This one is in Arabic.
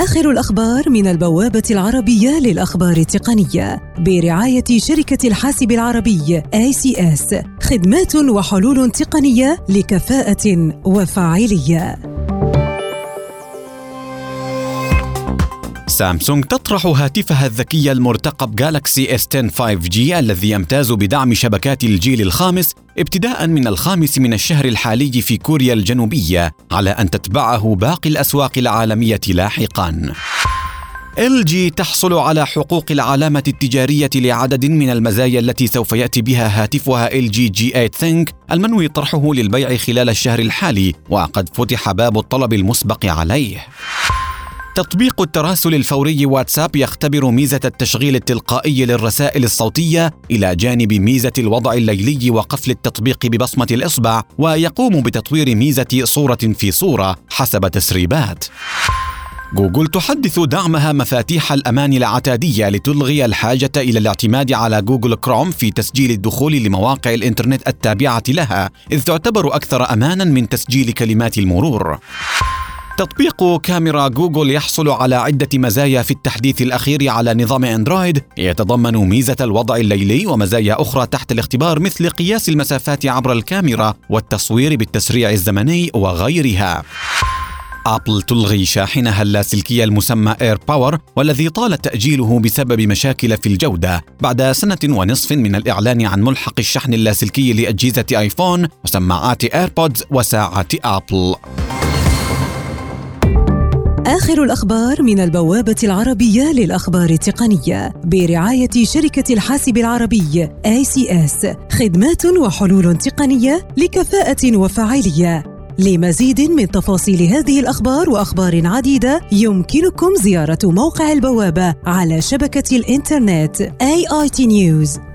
آخر الأخبار من البوابة العربية للأخبار التقنية برعاية شركة الحاسب العربي ACS خدمات وحلول تقنية لكفاءة وفاعلية. سامسونج تطرح هاتفها الذكي المرتقب جالكسي اس 10 5G الذي يمتاز بدعم شبكات الجيل الخامس ابتداء من الخامس من الشهر الحالي في كوريا الجنوبية على أن تتبعه باقي الأسواق العالمية لاحقاً. إل جي تحصل على حقوق العلامة التجارية لعدد من المزايا التي سوف يأتي بها هاتفها LG G8 ThinQ المنوي طرحه للبيع خلال الشهر الحالي وقد فتح باب الطلب المسبق عليه. تطبيق التراسل الفوري واتساب يختبر ميزة التشغيل التلقائي للرسائل الصوتية إلى جانب ميزة الوضع الليلي وقفل التطبيق ببصمة الإصبع ويقوم بتطوير ميزة صورة في صورة حسب تسريبات. جوجل تحدث دعمها مفاتيح الأمان العتادية لتلغي الحاجة إلى الاعتماد على Google Chrome في تسجيل الدخول لمواقع الإنترنت التابعة لها، إذ تعتبر أكثر أمانا من تسجيل كلمات المرور. تطبيق كاميرا جوجل يحصل على عدة مزايا في التحديث الأخير على نظام أندرويد يتضمن ميزة الوضع الليلي ومزايا أخرى تحت الاختبار مثل قياس المسافات عبر الكاميرا والتصوير بالتسريع الزمني وغيرها. أبل تلغي شاحنها اللاسلكي المسمى AirPower والذي طال تأجيله بسبب مشاكل في الجودة بعد سنة ونصف من الإعلان عن ملحق الشحن اللاسلكي لأجهزة آيفون وسماعات AirPods وساعة أبل. آخر الأخبار من البوابة العربية للأخبار التقنية برعاية شركة الحاسب العربي ACS خدمات وحلول تقنية لكفاءة وفاعلية. لمزيد من تفاصيل هذه الأخبار وأخبار عديدة يمكنكم زيارة موقع البوابة على شبكة الإنترنت aitnews.com